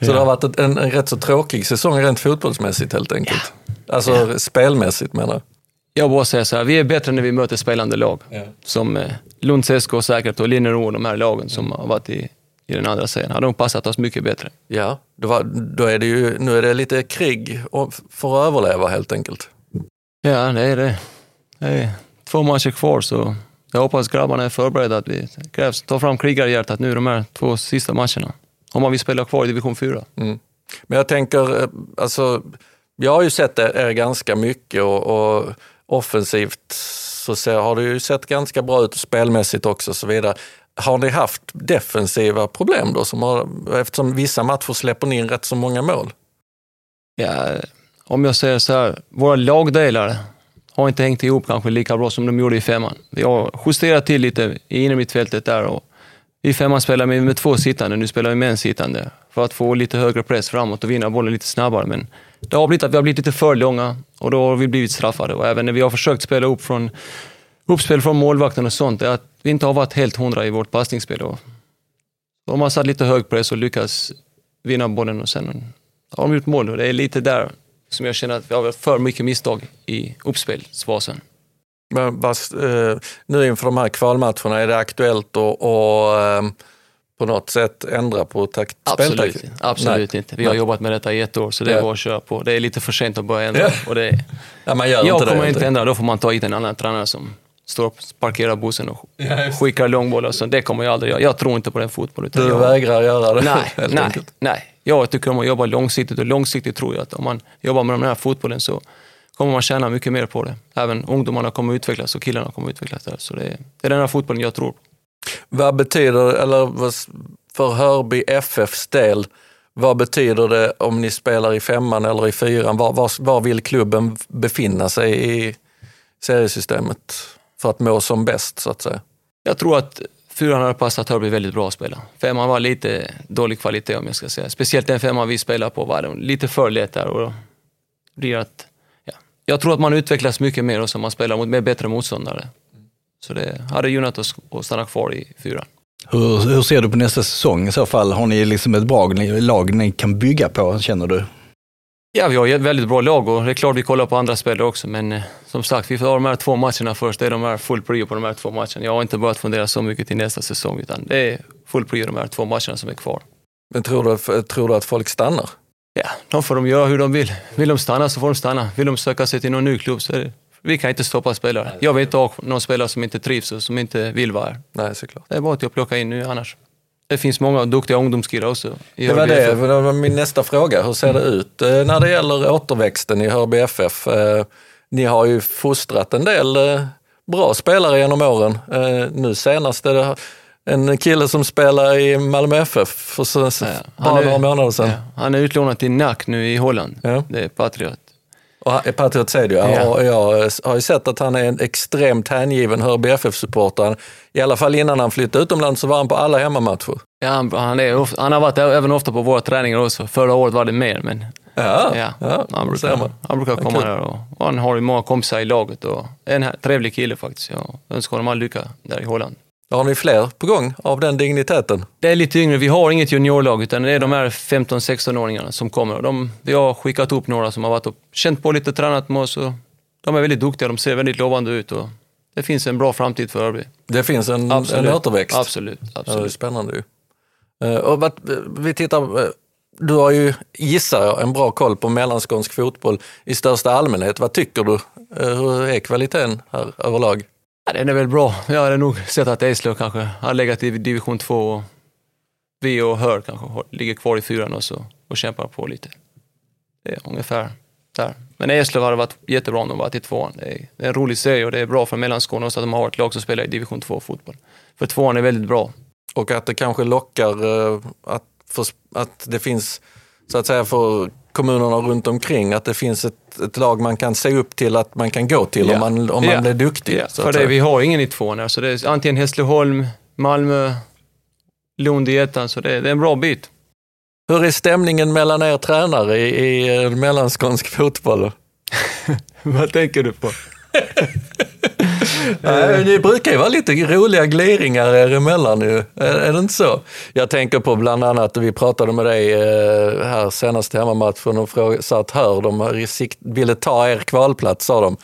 Så det har varit en, en rätt så tråkig säsong rent fotbollsmässigt helt enkelt. Alltså spelmässigt menar jag. Jag bara säger så här, vi är bättre när vi möter spelande lag. Som eh, Lunds SK säkert och Linnero och de här lagen som har varit i, i den andra serien. Hade nog passat oss mycket bättre. Ja, då, var, då är det ju, nu är det lite krig för att överleva helt enkelt. Ja, det är det. det är två matcher kvar så jag hoppas grabbarna är förberedda att vi krävs ta fram krigarhjärtat nu de här två sista matcherna. Om man vill spela kvar i division 4. Mm. Men jag tänker, eh, alltså, jag har ju sett er ganska mycket och, och offensivt så ser, har det ju sett ganska bra ut spelmässigt också och så vidare. Har ni haft defensiva problem då, som har, eftersom vissa matcher släpper ni in rätt så många mål? Ja, om jag säger så här, våra lagdelar har inte hängt ihop kanske lika bra som de gjorde i femman. Vi har justerat till lite i innermittfältet där och i femman spelar vi med två sittande, nu spelar vi med en sittande för att få lite högre press framåt och vinna bollen lite snabbare. Men det har blivit att vi har blivit lite för långa och då har vi blivit straffade. Och även när vi har försökt spela upp från uppspel från målvakten och sånt, är att vi inte har varit helt hundra i vårt passningsspel. Och de har satt lite hög press och lyckats vinna bollen och sen har de gjort mål. Och det är lite där som jag känner att vi har för mycket misstag i uppspelsfasen. Men vad, eh, nu inför de här kvalmatcherna, är det aktuellt att eh, på något sätt ändra på takt, Absolut, absolut Nej. inte. Vi har Nej. jobbat med detta i ett år, så det är Ja. bara att köra på. Det är lite för sent att börja ändra. Ja. Och det Ja, man gör jag inte det. kommer helt inte ändra, då får man ta hit en annan tränare som står och parkerar bussen och skickar långbollar. Så det kommer jag aldrig göra. Jag tror inte på den fotbollen. Du jag, vägrar göra det? Nej, helt nej, enkelt. nej. Jag tycker om att jobba långsiktigt och långsiktigt tror jag att om man jobbar med den här fotbollen så kommer man tjäna mycket mer på det. Även ungdomarna kommer utvecklas och killarna kommer utvecklas där. Så det är, det är den här fotbollen jag tror på. Vad betyder, eller vad- för Hörby FFs del, vad betyder det om ni spelar i femman eller i fyran? Var, var, var vill klubben befinna sig i seriesystemet för att må som bäst så att säga? Jag tror att fyran hade passat Hörby väldigt bra att spela. Femman var lite dålig kvalitet om jag ska säga. Speciellt den femman vi spelar på var lite för lätt där. Och blir att, ja. Jag tror att man utvecklas mycket mer och så man spelar mot med bättre motståndare. Så det hade gynnat oss att stanna kvar i fyran. Hur, hur ser du på nästa säsong i så fall? Har ni liksom ett bra lag ni kan bygga på, känner du? Ja, vi har ett väldigt bra lag och det är klart vi kollar på andra spelare också, men eh, som sagt, vi får ha de här två matcherna först. Det är de här full prio på de här två matcherna. Jag har inte börjat fundera så mycket till nästa säsong, utan det är full prio de här två matcherna som är kvar. Men tror du, tror du att folk stannar? Ja, de får de göra hur de vill. Vill de stanna så får de stanna. Vill de söka sig till någon ny klubb så är det, vi kan inte stoppa spelare. Jag vill inte ha någon spelare som inte trivs och som inte vill vara här. Nej, såklart. Det är bara att jag plockar in nu annars. Det finns många duktiga ungdomskillar också. Det var det, FF. det var min nästa fråga. Hur ser det ut eh, när det gäller återväxten i Hörby FF? Eh, Ni har ju fostrat en del eh, bra spelare genom åren. Nu senast är det en kille som spelar i Malmö FF för bara är- några månader sedan. Ja, han är utlånad till NAC nu i Holland. Ja. Det är Patriot. Patriot Sedio, Ja. och jag har ju sett att han är en extremt hängiven Hörby FF-supporter. I alla fall innan han flyttade utomlands så var han på alla hemmamatcher. Ja, han, han, är, han har varit även ofta på våra träningar också. Förra året var det mer, men Ja, ja, ja, han, brukar, han brukar komma där och, och han har ju många kompisar i laget och en trevlig kille faktiskt. Jag önskar honom all lycka där i Holland. Har ni fler på gång av den digniteten? Det är lite yngre, vi har inget juniorlag utan det är de här 15-16-åringarna som kommer. De, vi har skickat upp några som har varit och känt på lite, tränat med oss och de är väldigt duktiga, de ser väldigt lovande ut och det finns en bra framtid för Örby. Det finns en, Absolut. en återväxt. Absolut, Ja, det är absolut. spännande ju. Eh, Och vad, vi tittar, eh, du har ju, gissar jag, en bra koll på mellanskånsk fotboll i största allmänhet. Vad tycker du? Eh, Hur är kvaliteten här överlag? Ja, den är väl bra. Jag hade nog sett att Eslöv kanske har legat i division 2 och vi och Hör kanske ligger kvar i fyran och, så, och kämpar på lite. Det är ungefär där. Men Eslöv hade varit jättebra om de varit i tvåan. Det är, det är en rolig serie och det är bra för Mellanskåne också att de har ett lag som spelar i division 2-fotboll. För tvåan är väldigt bra. Och att det kanske lockar eh, att, för, att det finns, så att säga för kommunerna runt omkring, att det finns ett, ett lag man kan se upp till, att man kan gå till om Ja. man, om man Ja. blir duktig. Ja, för det, vi har ingen i tvåan så det är antingen Hässleholm, Malmö, Lund i ettan, så det, det är en bra bit. Hur är stämningen mellan er tränare i, i eh, mellanskånsk fotboll? Vad tänker du på? Nej, det brukar ju vara lite roliga gliringar er emellan ju. Är, är det inte så? Jag tänker på bland annat, vi pratade med dig eh, här senast hemmamatchen och fråga, sa att hör de ville ta er kvalplats, sa de.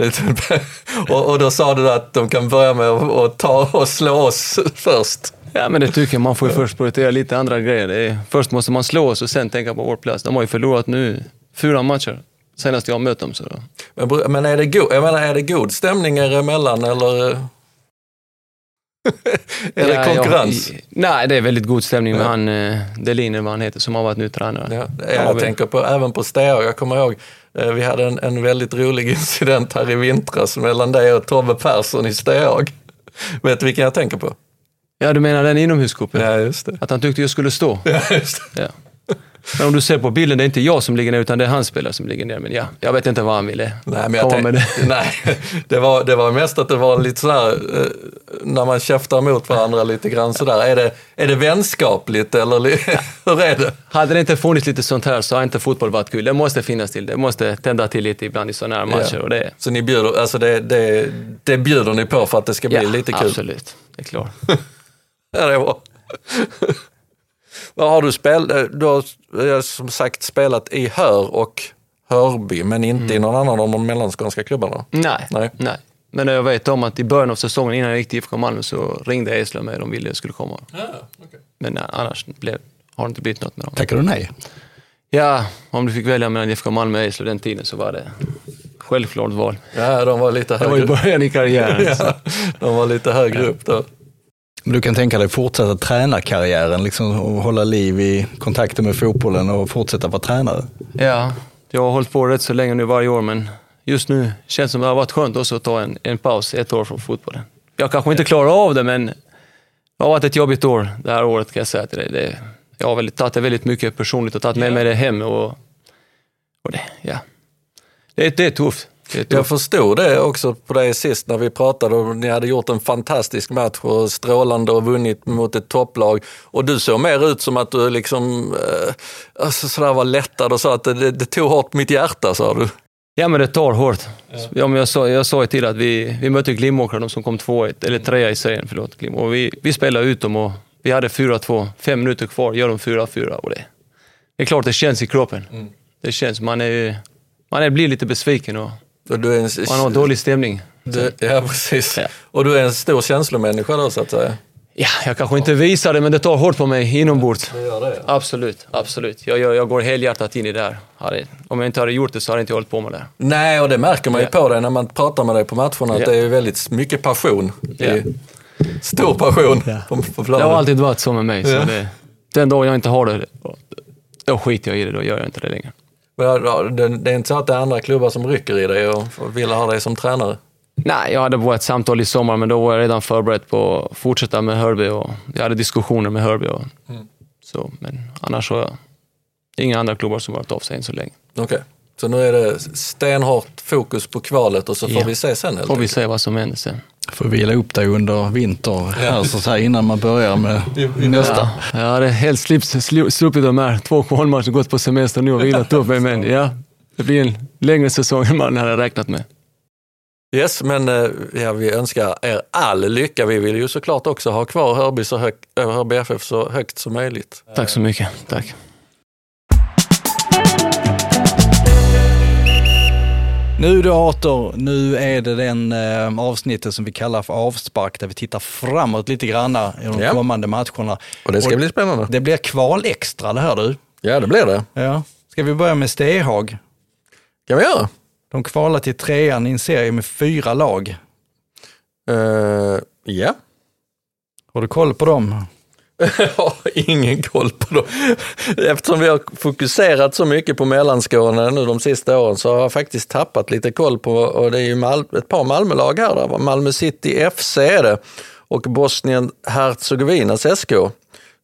och, och då sa du att de kan börja med att ta och slå oss först. Ja, men det tycker jag. Man får ju först prioritera lite andra grejer. Är, först måste man slå oss och sen tänka på vår plats. De har ju förlorat nu fyra matcher senast jag mött dem. Så då. Men, men är, det go, jag menar, är det god stämning er emellan eller? eh? är det Ja, konkurrens? Jag, nej, det är väldigt god stämning med Ja. han eh, Delin, vad han heter, som har varit nu tränare. Ja, Ja, jag vi- tänker på, även på Steag. Jag kommer ihåg, eh, vi hade en, en väldigt rolig incident här i vintras mellan dig och Tobbe Persson i Steag. Vet du vilken jag tänker på? Ja, du menar den inomhuscupen? Ja, just det. Att han tyckte jag skulle stå? Ja, just det. Ja. Men om du ser på bilden, det är inte jag som ligger ner, utan det är hans spelare som ligger ner. Men ja, jag vet inte vad han ville Nej, men jag komma det. nej, det var, det var mest att det var lite sådär, eh, när man käftar mot varandra lite grann sådär. Är det, är det vänskapligt eller hur är det? Hade det inte funnits lite sånt här så har inte fotboll varit kul. Det måste finnas till. Det måste tända till lite ibland i sådana här matcher. Ja. Och det, Så ni bjuder, alltså det, det, det bjuder ni på för att det ska bli ja, lite kul? absolut. Det är klart. Ja, det var. Vad har du spelat? Du har eh, som sagt spelat i Hör och Hörby, men inte i någon annan av de mellanskånska klubbarna. Nej, Nej. nej. Men jag vet om att i början av säsongen innan jag gick till IFK Malmö så ringde Eslöv mig och de ville jag skulle komma. Men nej, annars blev, har det inte blivit något med dem. Tackar du nej? Ja, om du fick välja mellan IFK Malmö och Eslöv den tiden så var det självklart val. Ja, de var lite Det var i högre, början i karriären. ja, de var lite högre upp då. Men du kan tänka dig fortsätta tränarkarriären, liksom, och hålla liv i kontakten med fotbollen och fortsätta vara tränare? Ja, jag har hållit på rätt så länge nu varje år, men just nu känns det som att det har varit skönt också att ta en, en paus ett år från fotbollen. Jag kanske inte klarar av det, men det har varit ett jobbigt år det här året kan jag säga till dig. Det, jag har väldigt, tagit det väldigt mycket personligt och tagit med mig det hem. Och, och det, ja. det, det är tufft. Jag förstod det också på dig sist när vi pratade och ni hade gjort en fantastisk match och strålande och vunnit mot ett topplag. Och du såg mer ut som att du liksom eh, alltså sådär var lättad och sa att det, det tog hårt på mitt hjärta sa du. Ja, men det tar hårt. Ja. men jag, sa, jag sa ju till att vi, vi mötte Glimåkra, de som kom två, eller trea i serien. Förlåt, Glim. och vi, vi spelade ut dem och vi hade 4-2, fem minuter kvar, gör de 4-4. Och det, det är klart det känns i kroppen. Det känns, man, är, man är, blir lite besviken och Och du är en, man har dålig stämning. du, ja, precis. Ja. Och du är en stor känslomänniska då så att säga. Ja, jag kanske inte visar det, men det tar hårt på mig inombords. Det gör det. Absolut, absolut. Jag, jag, jag går helhjärtat in i det här. Om jag inte hade gjort det så hade jag inte hållit på med det. Nej, och det märker man ju Ja. på dig när man pratar med dig på matcherna, att Ja. det är väldigt mycket passion. Det Ja. Stor passion på, på Det planen. har alltid varit så med mig. Så Ja. det, den dag jag inte har det, då skiter jag i det. Då gör jag inte det längre. Det, är inte så att det är andra klubbar som rycker i dig och vill ha dig som tränare? Nej, jag hade bara ett samtal i sommar, men då var jag redan förberedd på att fortsätta med Hörby. Och jag hade diskussioner med Hörby. Och, så, men annars har jag inga andra klubbar som varit av sig än så länge. Okej, så nu är det stenhårt fokus på kvalet och så får Ja. vi se sen helt Får vi se vad som händer sen. Får vila upp dig under vinter här, så säga, innan man börjar med nästa. Ja, hade helst slippt- slu- sluppit de här två kvalmatcherna, gått på semester nu och vilat upp mig. Men ja, det blir en längre säsong än man hade räknat med. Yes, men eh, ja, vi önskar er all lycka. Vi vill ju såklart också ha kvar Hörby, så hög, äh, Hörby FF så högt som möjligt. Tack så mycket. Tack. Nu då Arthur, nu är det den eh, avsnittet som vi kallar för avspark, där vi tittar framåt lite grann i de Ja. kommande matcherna. Och det ska bli spännande. Det blir kval extra det här du. Ja, det blir det. Ja. Ska vi börja med Stehag? kan vi göra. De kvalar till trean i en serie med fyra lag. Eh, ja. Har du koll på dem? Jag har ingen koll på dem. Eftersom vi har fokuserat så mycket på Mellanskåne nu de sista åren så har jag faktiskt tappat lite koll på, och det är ju Mal- ett par Malmölag här. Där. Malmö City FC är det och Bosnien Herzegovinas SK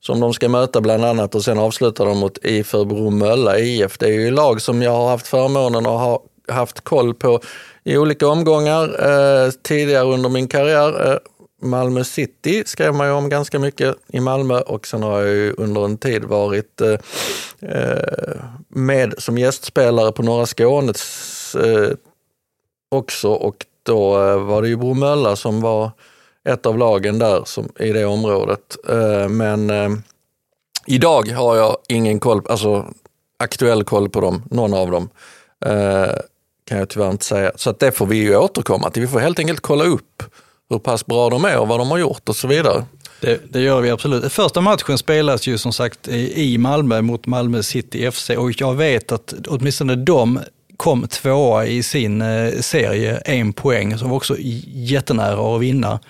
som de ska möta bland annat och sen avslutar de mot IFÖ Bromölla IF. Det är ju lag som jag har haft förmånen att ha haft koll på i olika omgångar eh, tidigare under min karriär. Eh, Malmö City skrev man ju om ganska mycket i Malmö och sen har jag ju under en tid varit eh, eh med som gästspelare på Norra Skånes eh, också och då eh, var det ju Bromölla som var ett av lagen där som, i det området. Eh, men eh, idag har jag ingen koll, alltså aktuell koll på dem, någon av dem. Eh, kan jag tyvärr inte säga. Så att det får vi ju återkomma till. Vi får helt enkelt kolla upp hur pass bra de är och vad de har gjort och så vidare. Det, det gör vi absolut. Första matchen spelas ju som sagt i Malmö mot Malmö City FC och jag vet att åtminstone de kom tvåa i sin eh, serie, en poäng, som var också jättenära att vinna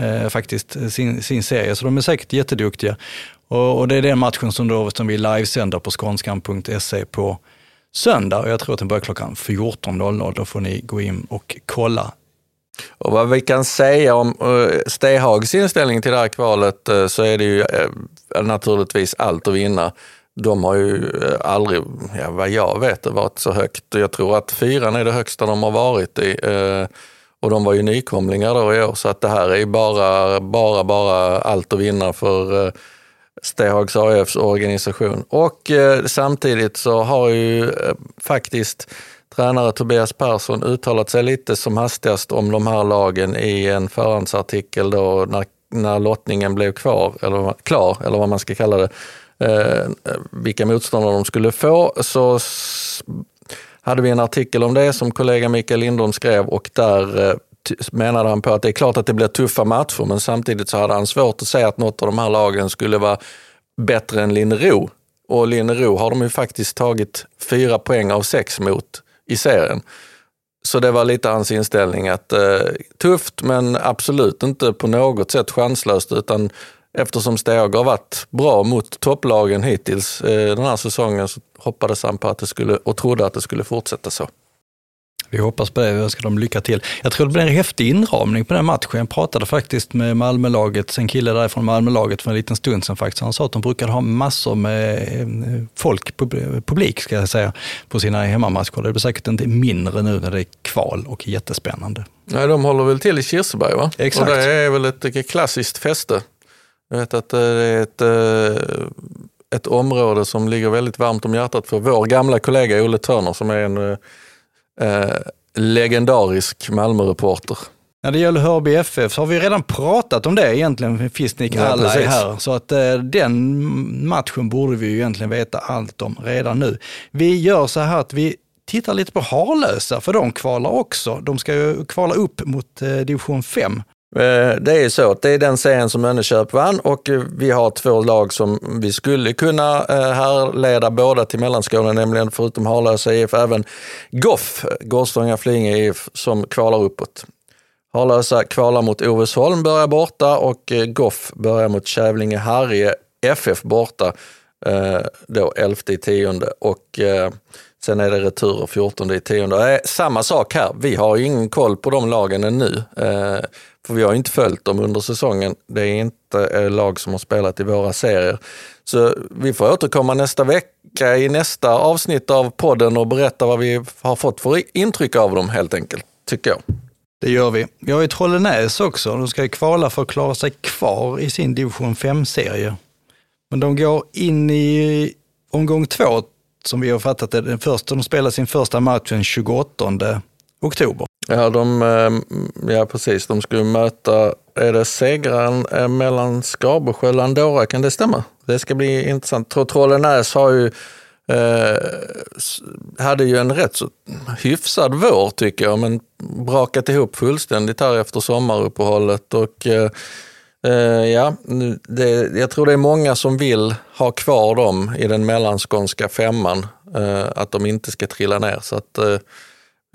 eh, faktiskt sin, sin serie. Så de är säkert jätteduktiga. Och, och det är den matchen som, då, som vi livesänder på skånskan.se på söndag och jag tror att den börjar klockan 14.00. Då får ni gå in och kolla och vad vi kan säga om uh, Stehags inställning till det här kvalet eh, så är det ju eh, naturligtvis allt att vinna. De har ju aldrig, ja, vad jag vet, varit så högt. Jag tror att fyran är det högsta de har varit i. Och de var ju nykomlingar då i år, så att det här är ju bara, bara, bara allt att vinna för Stehags AFs organisation. Och samtidigt så har ju faktiskt tränare Tobias Persson uttalat sig lite som hastigast om de här lagen i en förhandsartikel då när, när lottningen blev kvar, eller, klar, eller vad man ska kalla det, eh, vilka motståndare de skulle få. Så hade vi en artikel om det som kollega Mikael Lindholm skrev och där eh, menade han på att det är klart att det blir tuffa matcher, men samtidigt så hade han svårt att säga att något av de här lagen skulle vara bättre än Linnero. Och Linnero har de ju faktiskt tagit fyra poäng av sex mot i serien. Så det var lite hans inställning att eh, tufft men absolut inte på något sätt chanslöst utan eftersom Steg har varit bra mot topplagen hittills eh, den här säsongen så hoppades han på att det skulle och trodde att det skulle fortsätta så. Vi hoppas på det, vi önskar dem lycka till. Jag tror det blir en häftig inramning på den matchen. Jag pratade faktiskt med Malmölaget, en kille därifrån Malmölaget för en liten stund sedan faktiskt. Han sa att de brukade ha massor med eh, folk, pub- publik ska jag säga, på sina hemmamatcher. Det blir säkert inte mindre nu när det är kval och jättespännande. Nej, de håller väl till i Kirseberg va? Exakt. Och det är väl ett klassiskt fäste. Jag vet att det är ett, eh, ett område som ligger väldigt varmt om hjärtat för vår gamla kollega Olle Törner som är en eh, legendarisk Malmöreporter. När det gäller Hörby FF så har vi redan pratat om det egentligen, Fistnik Ja, alla är här. Så att eh, den matchen borde vi ju egentligen veta allt om redan nu. Vi gör så här att vi tittar lite på Harlösa, för de kvalar också. De ska ju kvala upp mot eh, division 5. Eh, det är ju så att det är den serien som Önneköp vann och eh, vi har två lag som vi skulle kunna eh, härleda båda till Mellanskåne, nämligen förutom Harlösa IF även Goff, Gårdstånga Flyinge IF, som kvalar uppåt. Harlösa kvalar mot Ovesholm, börjar borta och Goff börjar mot Kävlinge Harrie FF borta då 11 i tionde och sen är det returer 14 i tionde. Samma sak här, vi har ingen koll på de lagen ännu. För vi har inte följt dem under säsongen. Det är inte eh, lag som har spelat i våra serier. Så vi får återkomma nästa vecka i nästa avsnitt av podden och berätta vad vi har fått för intryck av dem helt enkelt, tycker jag. Det gör vi. Vi har ju Trollenäs också. De ska ju kvala för att klara sig kvar i sin division 5-serie. Men de går in i omgång två, som vi har fattat det. Den första, de spelar sin första match den 28 oktober. Ja, de, eh, ja, precis. De skulle möta, är det segraren eh, mellan Skabersjö och Landora, kan det stämma? Det ska bli intressant. Trollenäs har ju, eh, hade ju en rätt så hyfsad vår tycker jag, men brakat ihop fullständigt här efter sommaruppehållet. Och, eh, eh ja, det, jag tror det är många som vill ha kvar dem i den mellanskånska femman, eh, att de inte ska trilla ner. Så att, eh,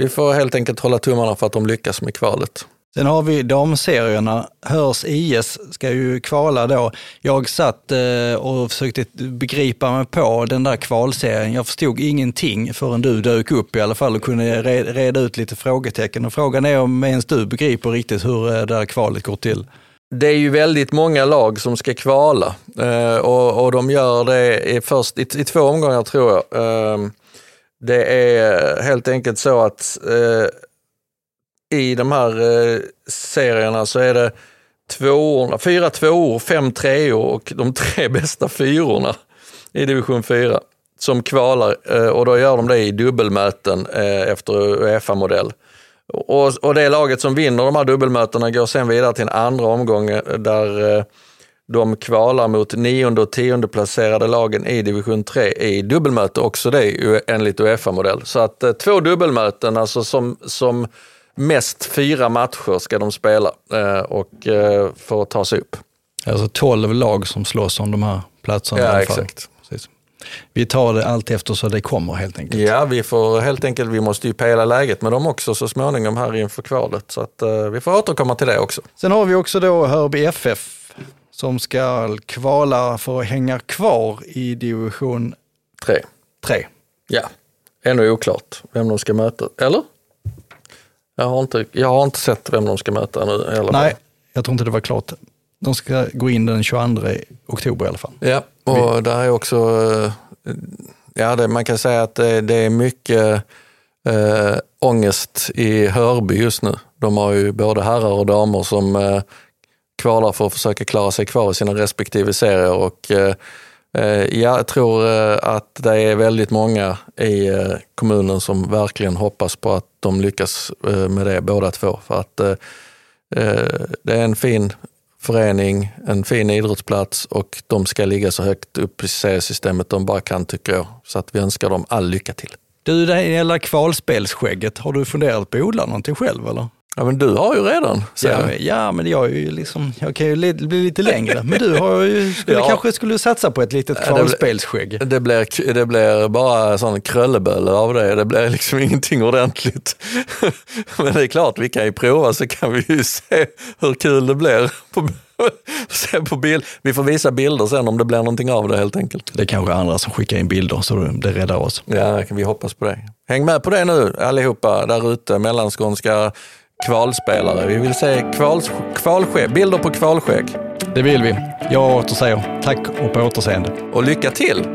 vi får helt enkelt hålla tummarna för att de lyckas med kvalet. Sen har vi damserierna. Hörs IS ska ju kvala då. Jag satt eh, och försökte begripa mig på den där kvalserien. Jag förstod ingenting förrän du dök upp i alla fall och kunde re- reda ut lite frågetecken. Och frågan är om ens du begriper riktigt hur eh, det där kvalet går till. Det är ju väldigt många lag som ska kvala eh, och, de gör det först, i, i två omgångar tror jag. Det är helt enkelt så att eh, i de här eh, serierna så är det tvåorna, fyra tvåor, fem treor och de tre bästa fyrorna i division 4 som kvalar eh, och då gör de det i dubbelmöten eh, efter Uefa-modell. Och, och det laget som vinner de här dubbelmötena går sen vidare till en andra omgång eh, där eh, de kvalar mot nionde och tionde placerade lagen i division 3 i dubbelmöte, också det ju enligt Uefa-modell. Så att eh, två dubbelmöten, alltså som, som mest fyra matcher ska de spela eh, och eh, för att ta sig upp. Alltså 12 lag som slåss om de här platserna. i Ja, alla fall. exakt. Precis. Vi tar det allt efter så det kommer helt enkelt. Ja, vi får helt enkelt, vi måste ju pejla läget med dem också så småningom här inför kvalet. Så att eh, vi får återkomma till det också. Sen har vi också då Hörby FF som ska kvala för att hänga kvar i division Tre. 3. Ja, ännu oklart vem de ska möta. Eller? Jag har inte, jag har inte sett vem de ska möta nu. fall. Nej, jag tror inte det var klart. De ska gå in den 22 oktober i alla fall. Ja, och där är också, eh, ja det, man kan säga att det, det är mycket äh, ångest i Hörby just nu. De har ju både herrar och damer som äh, kvalar för att försöka klara sig kvar i sina respektive serier och eh, eh, jag tror eh, att det är väldigt många i kommunen som verkligen hoppas på att de lyckas med det båda två. För att det är en fin förening, en fin idrottsplats och de ska ligga så högt upp i seriesystemet de bara kan tycker jag. Så att vi önskar dem all lycka till. Du, det hela kvalspelsskägget, har du funderat på att odla någonting själv eller? Ja, men du har ju redan. Ja, ja, men jag, är ju liksom, jag kan ju li- bli lite längre. Men du har ju, skulle, Ja. kanske skulle satsa på ett litet Ja, det blir- kvalspelsskägg. Det blir, det blir bara sån kröllebölle av det. Det blir liksom ingenting ordentligt. Men det är klart, vi kan ju prova så kan vi ju se hur kul det blir. På, se på bild. Vi får visa bilder sen om det blir någonting av det helt enkelt. Det är kanske andra som skickar in bilder så det räddar oss. Ja, vi hoppas på det. Häng med på det nu allihopa där ute, mellanskånska kvalspelare. Vi vill se kvals, kvalskägg, bilder på kvalskägg. Det vill vi. Jag återsäger tack och på återseende. Och lycka till!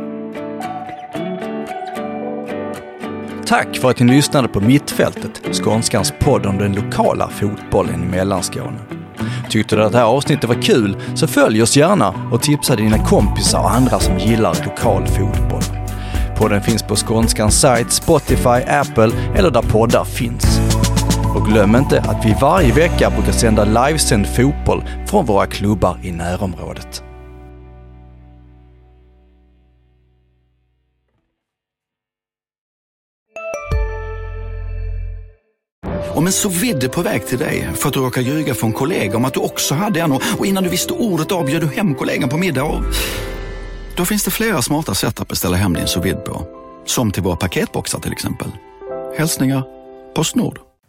Tack för att ni lyssnade på Mittfältet, Skånskans podd om den lokala fotbollen i Mellanskåne. Tyckte du att det här avsnittet var kul så följ oss gärna och tipsa dina kompisar och andra som gillar lokal fotboll. Podden finns på Skånskans sajt, Spotify, Apple eller där poddar finns. Och glöm inte att vi varje vecka brukar sända livesänd fotboll från våra klubbar i närområdet. Om en så vidde på väg till dig för att du råkar ljuga från kollega om att du också hade en och och innan du visste ordet av bjöd du hem kollegan på middag och... Då finns det flera smarta sätt att beställa hem din sous vide på. Som till våra paketboxar till exempel. Hälsningar Postnord.